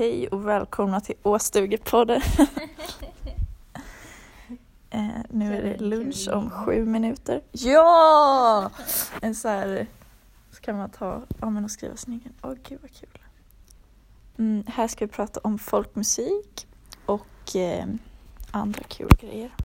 Hej och välkomna till Åstugepodden. eh, nu är det lunch om sju minuter. Ja! En så här, så kan man ta, ja men och skriva sin egen. Åh gud vad kul. Mm, här ska vi prata om folkmusik och eh, andra kul grejer.